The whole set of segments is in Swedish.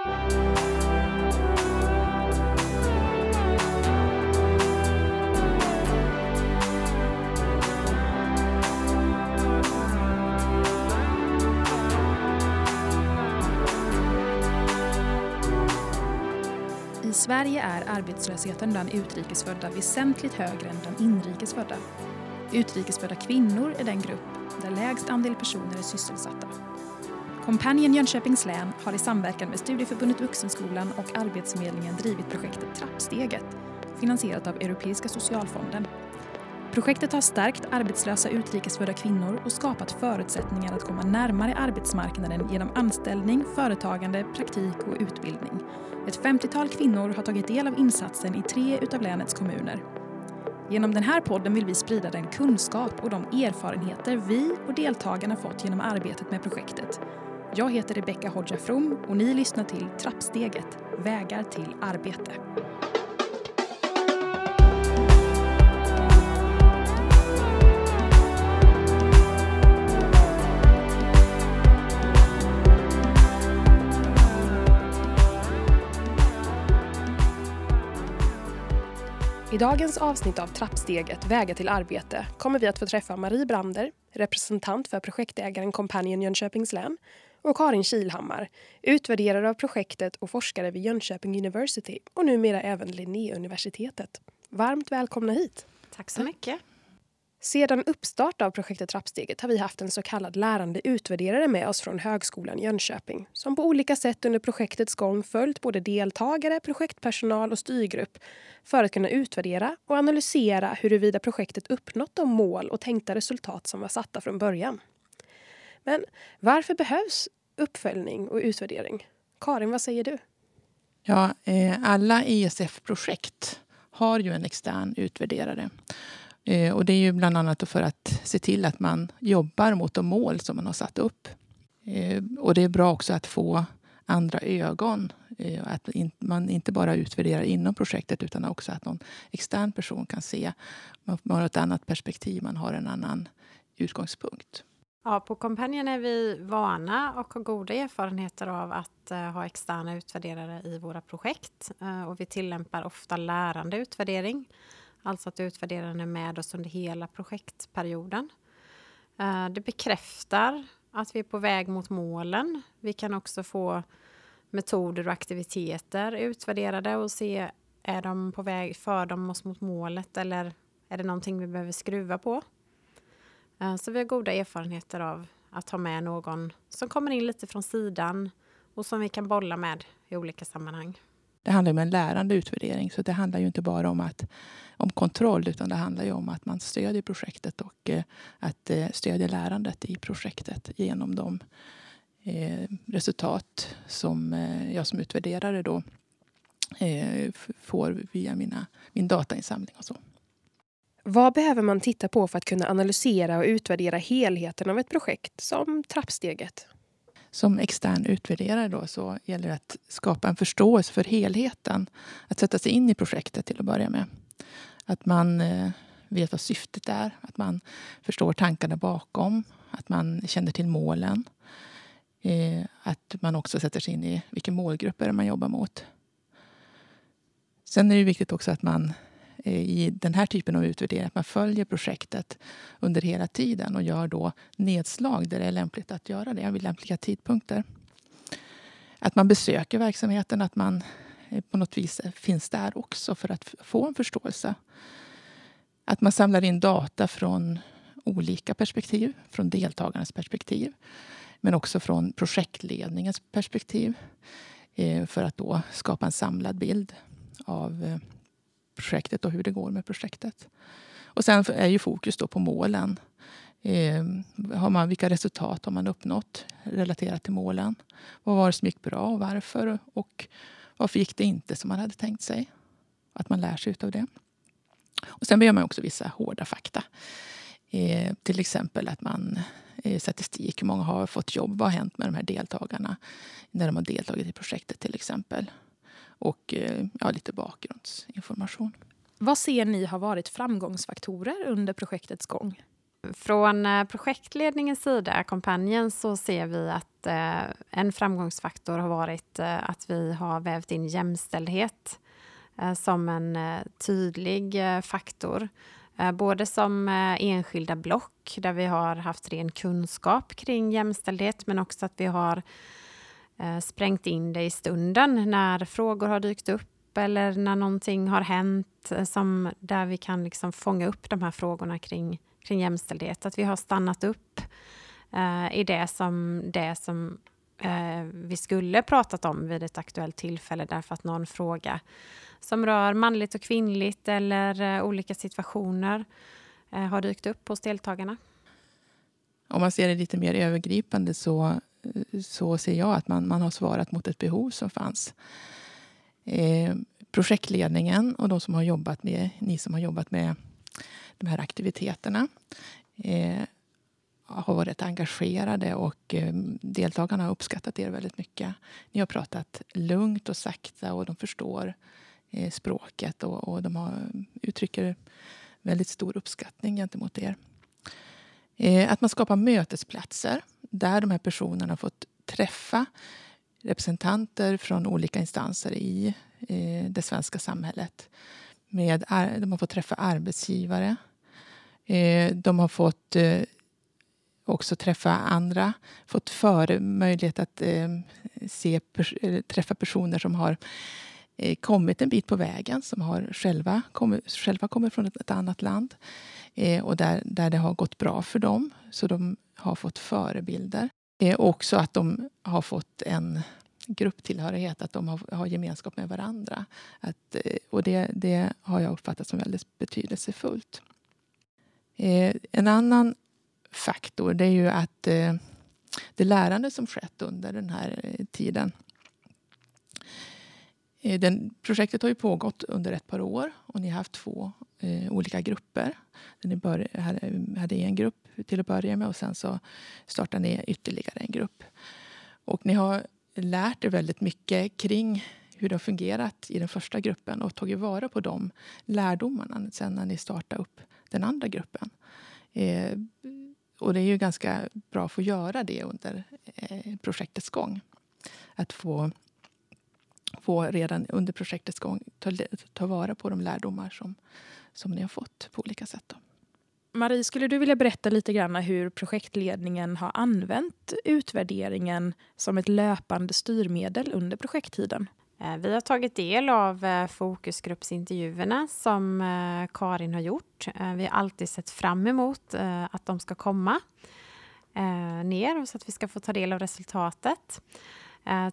I Sverige är arbetslösheten bland utrikesfödda väsentligt högre än bland inrikesfödda. Utrikesfödda kvinnor är den grupp där lägst andel personer är sysselsatta. Companion Jönköpings län har i samverkan med Studieförbundet Vuxenskolan och Arbetsförmedlingen drivit projektet Trappsteget, finansierat av Europeiska socialfonden. Projektet har stärkt arbetslösa utrikesfödda kvinnor och skapat förutsättningar att komma närmare arbetsmarknaden genom anställning, företagande, praktik och utbildning. Ett 50-tal kvinnor har tagit del av insatsen i tre utav länets kommuner. Genom den här podden vill vi sprida den kunskap och de erfarenheter vi och deltagarna fått genom arbetet med projektet. Jag heter Rebecka Hodja From och ni lyssnar till Trappsteget, vägar till arbete. I dagens avsnitt av Trappsteget, vägar till arbete, kommer vi att få träffa Marie Brander, representant för projektägaren Companion Jönköpings län, och Karin Kilhammar, utvärderare av projektet och forskare vid Jönköping University och numera även Linnéuniversitetet. Varmt välkomna hit! Tack så mycket. Sedan uppstart av projektet Trappsteget har vi haft en så kallad lärande utvärderare med oss från Högskolan Jönköping som på olika sätt under projektets gång följt både deltagare, projektpersonal och styrgrupp för att kunna utvärdera och analysera huruvida projektet uppnått de mål och tänkta resultat som var satta från början. Men varför behövs uppföljning och utvärdering? Karin, vad säger du? Ja, eh, alla ESF-projekt har ju en extern utvärderare. Eh, och det är ju bland annat för att se till att man jobbar mot de mål som man har satt upp. Eh, och det är bra också att få andra ögon. Att man inte bara utvärderar inom projektet utan också att någon extern person kan se. Man har ett annat perspektiv, man har en annan utgångspunkt. Ja, på Companion är vi vana och har goda erfarenheter av att eh, ha externa utvärderare i våra projekt. Eh, och vi tillämpar ofta lärande utvärdering. Alltså att utvärderaren är med oss under hela projektperioden. Eh, det bekräftar att vi är på väg mot målen. Vi kan också få metoder och aktiviteter utvärderade och se är de på väg, för de oss mot målet eller är det någonting vi behöver skruva på? Eh, så vi har goda erfarenheter av att ha med någon som kommer in lite från sidan och som vi kan bolla med i olika sammanhang. Det handlar om en lärande utvärdering, så det handlar ju inte bara om, att, om kontroll utan det handlar ju om att man stödjer projektet och eh, att eh, stödja lärandet i projektet genom de resultat som jag som utvärderare då får via mina, min datainsamling och så. Vad behöver man titta på för att kunna analysera och utvärdera helheten av ett projekt som Trappsteget? Som extern utvärderare då så gäller det att skapa en förståelse för helheten. Att sätta sig in i projektet till att börja med. Att man eh, vet vad syftet är, att man förstår tankarna bakom, att man känner till målen. Eh, att man också sätter sig in i vilken målgrupp är det man jobbar mot. Sen är det viktigt också att man Eh, i den här typen av utvärdering att man följer projektet under hela tiden och gör då nedslag där det är lämpligt att göra det vid lämpliga tidpunkter. Att man besöker verksamheten, att man eh, på något vis finns där också för att få en förståelse. Att man samlar in data från olika perspektiv, från deltagarnas perspektiv men också från projektledningens perspektiv eh, för att då skapa en samlad bild av projektet och hur det går med projektet. Och sen är ju fokus då på målen. Eh, har man, vilka resultat har man uppnått relaterat till målen? Vad var det som gick bra och varför? Och varför gick det inte som man hade tänkt sig? Att man lär sig av det. Och sen behöver man också vissa hårda fakta. Eh, till exempel att man eh, statistik, hur många har fått jobb, vad har hänt med de här deltagarna när de har deltagit i projektet till exempel och eh, ja, lite bakgrundsinformation. Vad ser ni har varit framgångsfaktorer under projektets gång? Från eh, projektledningens sida, kompanjen, så ser vi att eh, en framgångsfaktor har varit att vi har vävt in jämställdhet som en tydlig faktor. Både som enskilda block där vi har haft ren kunskap kring jämställdhet men också att vi har Eh, sprängt in det i stunden när frågor har dykt upp eller när någonting har hänt eh, som, där vi kan liksom fånga upp de här frågorna kring kring jämställdhet. Att vi har stannat upp eh, i det som, det som eh, vi skulle pratat om vid ett aktuellt tillfälle därför att någon fråga som rör manligt och kvinnligt eller eh, olika situationer har dykt upp hos deltagarna. Om man ser det lite mer övergripande så, så ser jag att man, man har svarat mot ett behov som fanns. Eh, projektledningen och de som har jobbat med, ni som har jobbat med de här aktiviteterna. Eh, har varit engagerade och eh, deltagarna har uppskattat er väldigt mycket. Ni har pratat lugnt och sakta och de förstår eh, språket och, och, de har, uttrycker väldigt stor uppskattning gentemot er. Eh, att man skapar mötesplatser där de här personerna har fått träffa representanter från olika instanser i eh, det svenska samhället. Med, de har fått träffa arbetsgivare, Eh, de har fått eh, också träffa andra, fått för möjlighet att eh, se, träffa personer som har Eh, kommit en bit på vägen, som har själva kommit, själva kommer från ett, annat land eh, och där, där det har gått bra för dem. Så de har fått förebilder. Eh, också att de har fått en grupptillhörighet, att de har, har gemenskap med varandra. Att, och det, det har jag uppfattat som väldigt betydelsefullt. Eh, en annan faktor det är ju att det lärande som skett under den här tiden Eh, den, projektet har ju pågått under ett par år och ni har haft två eh, olika grupper. Ni bör, hade, hade en grupp till att börja med och sen så startade ni ytterligare en grupp. Och ni har lärt er väldigt mycket kring hur det har fungerat i den första gruppen och tagit vara på de lärdomarna sen när ni startade upp den andra gruppen. Eh, och det är ju ganska bra att få göra det under eh, projektets gång. Att få, få redan under projektets gång ta, ta vara på de lärdomar som, som ni har fått på olika sätt. Då. Marie, skulle du vilja berätta lite grann hur projektledningen har använt utvärderingen som ett löpande styrmedel under projekttiden? Eh, vi har tagit del av eh, fokusgruppsintervjuerna som eh, Karin har gjort. Vi har alltid sett fram emot att de ska komma ner så att vi ska få ta del av resultatet.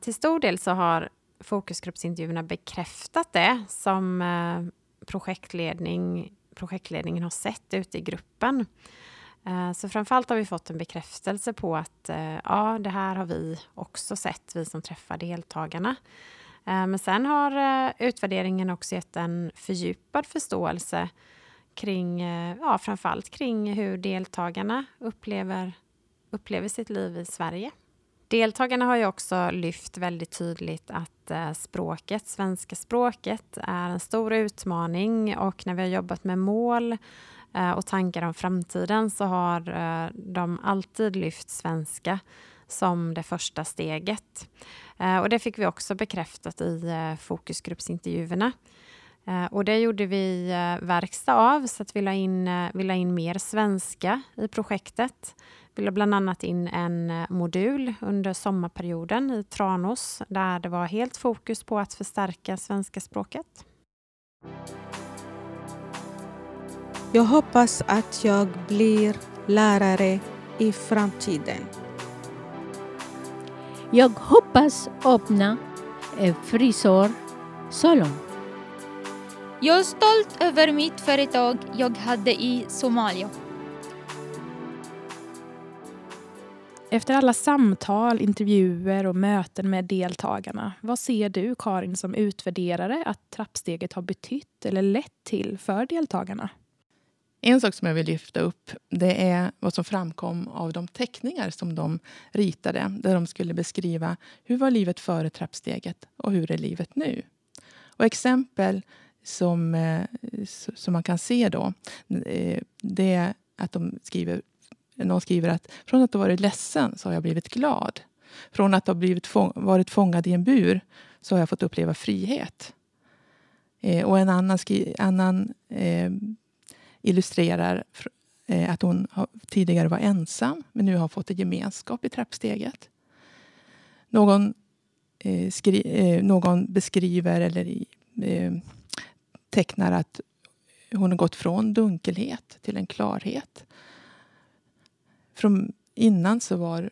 Till stor del så har fokusgruppsintervjuerna bekräftat det som eh, projektledning, projektledningen har sett ute i gruppen. Eh, så framförallt har vi fått en bekräftelse på att eh, ja, det här har vi också sett, vi som träffar deltagarna. Men sen har utvärderingen också gett en fördjupad förståelse kring, ja, framförallt kring hur deltagarna upplever, upplever sitt liv i Sverige. Deltagarna har ju också lyft väldigt tydligt att eh, språket, svenska språket, är en stor utmaning och när vi har jobbat med mål eh, och tankar om framtiden så har eh, de alltid lyft svenska som det första steget. Och det fick vi också bekräftat i fokusgruppsintervjuerna. Och det gjorde vi verkstad av, så att vi la in, vi la in mer svenska i projektet. La bland annat in en modul under sommarperioden i Tranås där det var helt fokus på att förstärka svenska språket. Jag hoppas att jag blir lärare i framtiden. Jag hoppas öppna en frisörsalong. Jag är stolt över mitt företag jag hade i Somalia. Efter alla samtal, intervjuer och möten med deltagarna, vad ser du Karin som utvärderare att trappsteget har betytt eller lett till för deltagarna? En sak som jag vill lyfta upp det är vad som framkom av de teckningar som de ritade där de skulle beskriva hur var livet före trappsteget och hur är livet nu. Och exempel som, eh, som man kan se då, eh, det är att de skriver, någon skriver att från att ha varit ledsen så har jag blivit glad. Från att ha blivit fång, varit fångad i en bur så har jag fått uppleva frihet. Eh, och en annan, skri, annan eh, illustrerar eh, att hon har, tidigare var ensam men nu har fått en gemenskap i trappsteget. Någon, eh, skri, eh, någon beskriver eller eh, tecknar att hon har gått från dunkelhet till en klarhet. Från innan så var,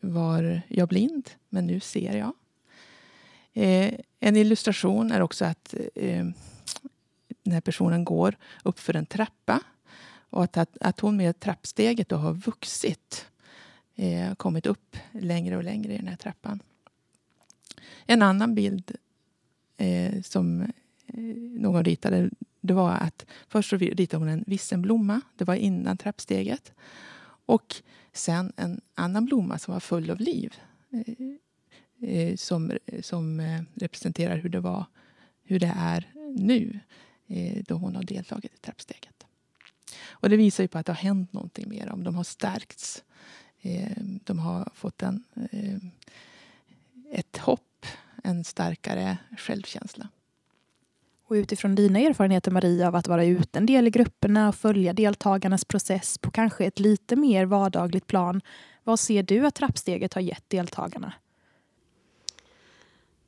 var jag blind, men nu ser jag. Eh, en illustration är också att eh, den här personen går upp för en trappa och att, att, att hon med trappsteget då har vuxit. Eh, kommit upp längre och längre i den här trappan. En annan bild eh, som eh, någon ritade det var att först så ritade hon en vissenblomma. Det var innan trappsteget. Och sen en annan blomma som var full av liv. Eh, eh som, som eh, representerar hur det var, hur det är nu eh, då hon har deltagit i trappsteget. Och det visar ju på att det har hänt någonting med dem. De har stärkts. De har fått en, ett hopp, en starkare självkänsla. Och utifrån dina erfarenheter Maria av att vara ute en del i grupperna och följa deltagarnas process på kanske ett lite mer vardagligt plan. Vad ser du att trappsteget har gett deltagarna?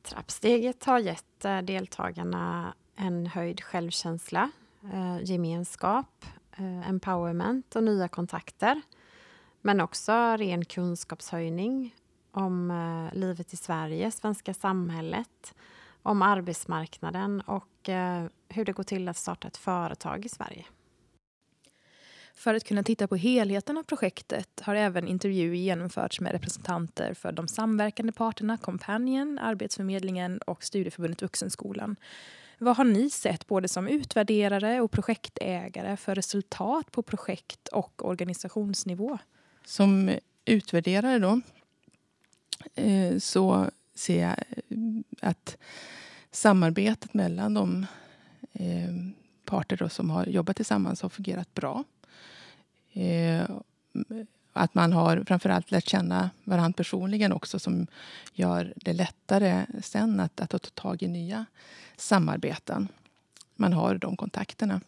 Trappsteget har gett eh, deltagarna en höjd självkänsla, eh, gemenskap, eh, empowerment och nya kontakter. Men också ren kunskapshöjning om livet i Sverige, svenska samhället, om arbetsmarknaden och eh, hur det går till att starta ett företag i Sverige. För att kunna titta på helheten av projektet har även intervjuer genomförts med representanter för de samverkande parterna Companion, Arbetsförmedlingen och Studieförbundet Vuxenskolan. Vad har ni sett både som utvärderare och projektägare för resultat på projekt och organisationsnivå? Som utvärderare då eh, så ser jag eh, att samarbetet mellan de eh, parter som har jobbat tillsammans har fungerat bra. Eh, att man har framförallt lärt känna varandra personligen också som gör det lättare sen att, att ta tag i nya samarbeten. Man har de kontakterna.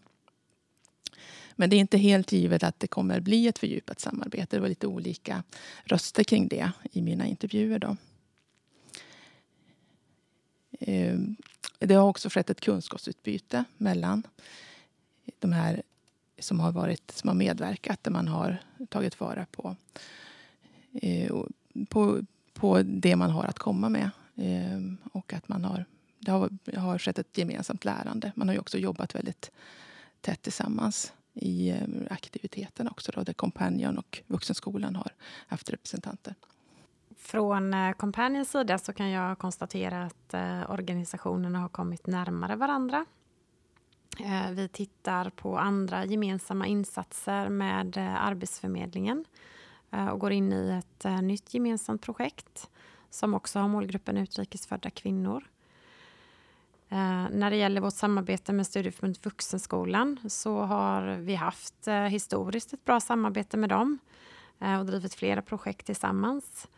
Men det är inte helt givet att det kommer bli ett fördjupat samarbete. Det var lite olika röster kring det i mina intervjuer. Då. Eh, det har också skett ett kunskapsutbyte mellan de här som har, varit, som har medverkat där man har tagit vara på, eh, på, på det man har att komma med. Eh, och att man har, det har, har skett ett gemensamt lärande. Man har ju också jobbat väldigt tätt tillsammans i aktiviteten aktiviteterna också. Då, där Companion och Vuxenskolan har haft representanter. Från eh, Companions sida så kan jag konstatera att eh, organisationerna har kommit närmare varandra. Eh, vi tittar på andra gemensamma insatser med Arbetsförmedlingen och går in i ett nytt gemensamt projekt som också har målgruppen utrikesfödda kvinnor. När det gäller vårt samarbete med Studieförbundet Vuxenskolan så har vi haft historiskt ett bra samarbete med dem och drivit flera projekt tillsammans.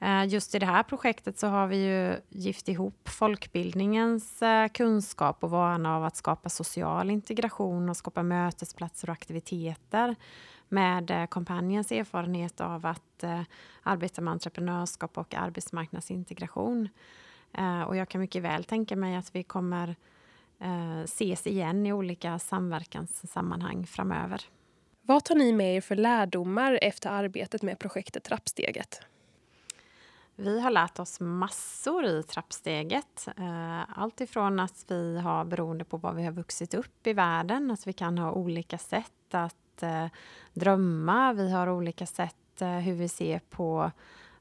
Eh, just i det här projektet så har vi ju gift ihop folkbildningens eh, kunskap och vana av att skapa social integration och skapa mötesplatser och aktiviteter med eh, Companions erfarenhet av att arbeta med entreprenörskap och arbetsmarknadsintegration. Och jag kan mycket väl tänka mig att vi kommer ses igen i olika samverkanssammanhang framöver. Vad tar ni med er för lärdomar efter arbetet med projektet Trappsteget? Vi har lärt oss massor i trappsteget. Eh, allt ifrån att vi har, beroende på var vi har vuxit upp i världen, att vi kan ha olika sätt att eh, drömma. Vi har olika sätt eh, hur vi ser på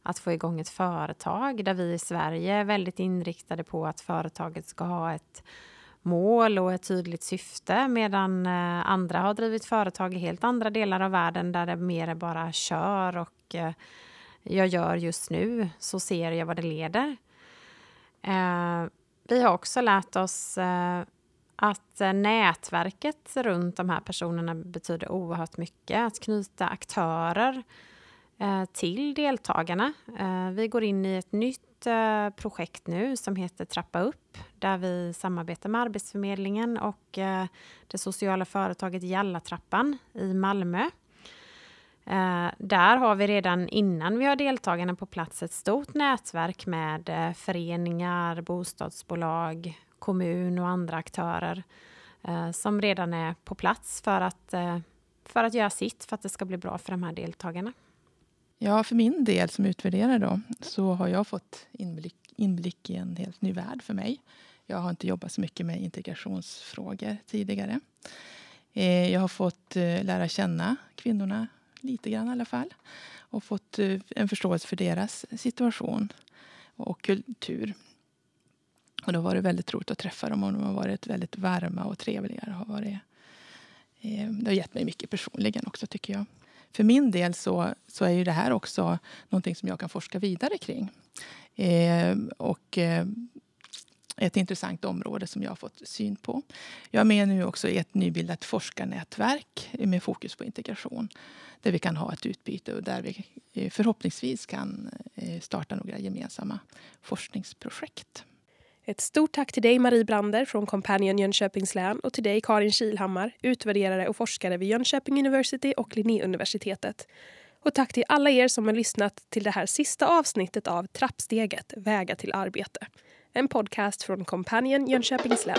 att få igång ett företag, där vi i Sverige är väldigt inriktade på att företaget ska ha ett mål och ett tydligt syfte medan andra har drivit företag i helt andra delar av världen där det mer är bara kör och jag gör just nu så ser jag vad det leder. Eh, vi har också lärt oss eh, att eh, nätverket runt de här personerna betyder oerhört mycket. Att knyta aktörer eh, till deltagarna. Eh, vi går in i ett nytt eh, projekt nu som heter Trappa upp där vi samarbetar med Arbetsförmedlingen och eh, det sociala företaget Jallatrappan i Malmö. Eh, där har vi redan innan vi har deltagarna på plats ett stort nätverk med eh, föreningar, bostadsbolag, kommun och andra aktörer eh, som redan är på plats för att, eh, för att göra sitt för att det ska bli bra för de här deltagarna. Ja, för min del som utvärderare då, så har jag fått inblick, inblick i en helt ny värld för mig. Jag har inte jobbat så mycket med integrationsfrågor tidigare. Eh, jag har fått lära känna kvinnorna lite grann i alla fall och fått eh, en förståelse för deras situation och kultur. Och då var det väldigt roligt att träffa dem och de har varit väldigt varma och trevliga. Det Har varit, eh, det har gett mig mycket personligen också tycker jag. För min del så, så är ju det här också någonting som jag kan forska vidare kring. Eh, och eh, ett intressant område som jag har fått syn på. Jag är med nu också i ett nybildat forskarnätverk med fokus på integration. Där vi kan ha ett utbyte och där vi eh, förhoppningsvis kan eh, starta några gemensamma forskningsprojekt. Ett stort tack till dig Marie Brander från Companion Jönköpings län och till dig Karin Kilhammar, utvärderare och forskare vid Jönköping University och Linnéuniversitetet. Och tack till alla er som har lyssnat till det här sista avsnittet av Trappsteget, Vägar till arbete. En podcast från Companion Jönköpings län.